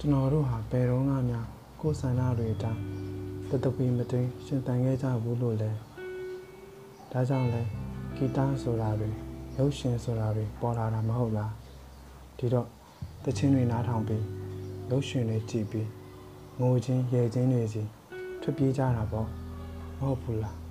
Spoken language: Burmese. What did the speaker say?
ကျွန်တော်တို့ဟာဘယ်တော့မှများကိုယ်ဆန္ဒတွေအတိုင်းတတပီမသိမ်းရှင်တန်ခဲ့ကြဘူးလို့လဲဒါကြောင့်လဲဂီတဆိုတာတွေရုပ်ရှင်ဆိုတာတွေပေါ်လာတာမဟုတ်လားဒီတော့တချင်းတွေနားထောင်ပြီးရုပ်ရှင်တွေကြည့်ပြီးငိုချင်းရေချင်းတွေစီထွက်ပြေးကြတာပေါ့မဟုတ်ဘူးလား